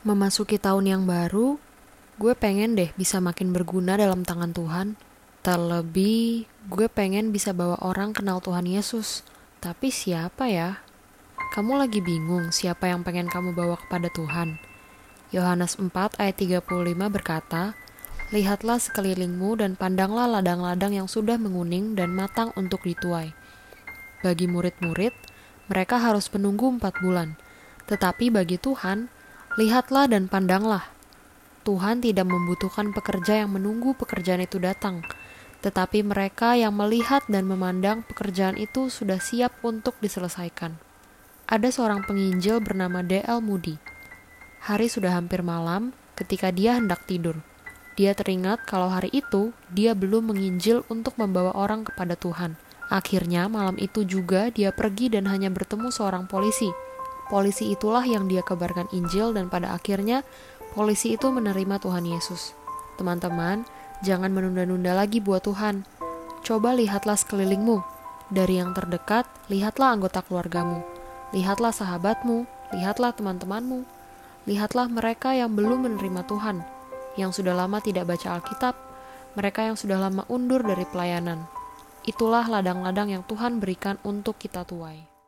Memasuki tahun yang baru, gue pengen deh bisa makin berguna dalam tangan Tuhan. Terlebih, gue pengen bisa bawa orang kenal Tuhan Yesus. Tapi siapa ya? Kamu lagi bingung siapa yang pengen kamu bawa kepada Tuhan? Yohanes 4 ayat 35 berkata, Lihatlah sekelilingmu dan pandanglah ladang-ladang yang sudah menguning dan matang untuk dituai. Bagi murid-murid, mereka harus menunggu empat bulan. Tetapi bagi Tuhan, lihatlah dan pandanglah. Tuhan tidak membutuhkan pekerja yang menunggu pekerjaan itu datang, tetapi mereka yang melihat dan memandang pekerjaan itu sudah siap untuk diselesaikan. Ada seorang penginjil bernama D.L. Moody. Hari sudah hampir malam ketika dia hendak tidur. Dia teringat kalau hari itu dia belum menginjil untuk membawa orang kepada Tuhan. Akhirnya malam itu juga dia pergi dan hanya bertemu seorang polisi. Polisi itulah yang dia kabarkan Injil dan pada akhirnya polisi itu menerima Tuhan Yesus. Teman-teman, jangan menunda-nunda lagi buat Tuhan. Coba lihatlah sekelilingmu. Dari yang terdekat, lihatlah anggota keluargamu. Lihatlah sahabatmu, lihatlah teman-temanmu. Lihatlah mereka yang belum menerima Tuhan yang sudah lama tidak baca Alkitab, mereka yang sudah lama undur dari pelayanan. Itulah ladang-ladang yang Tuhan berikan untuk kita tuai.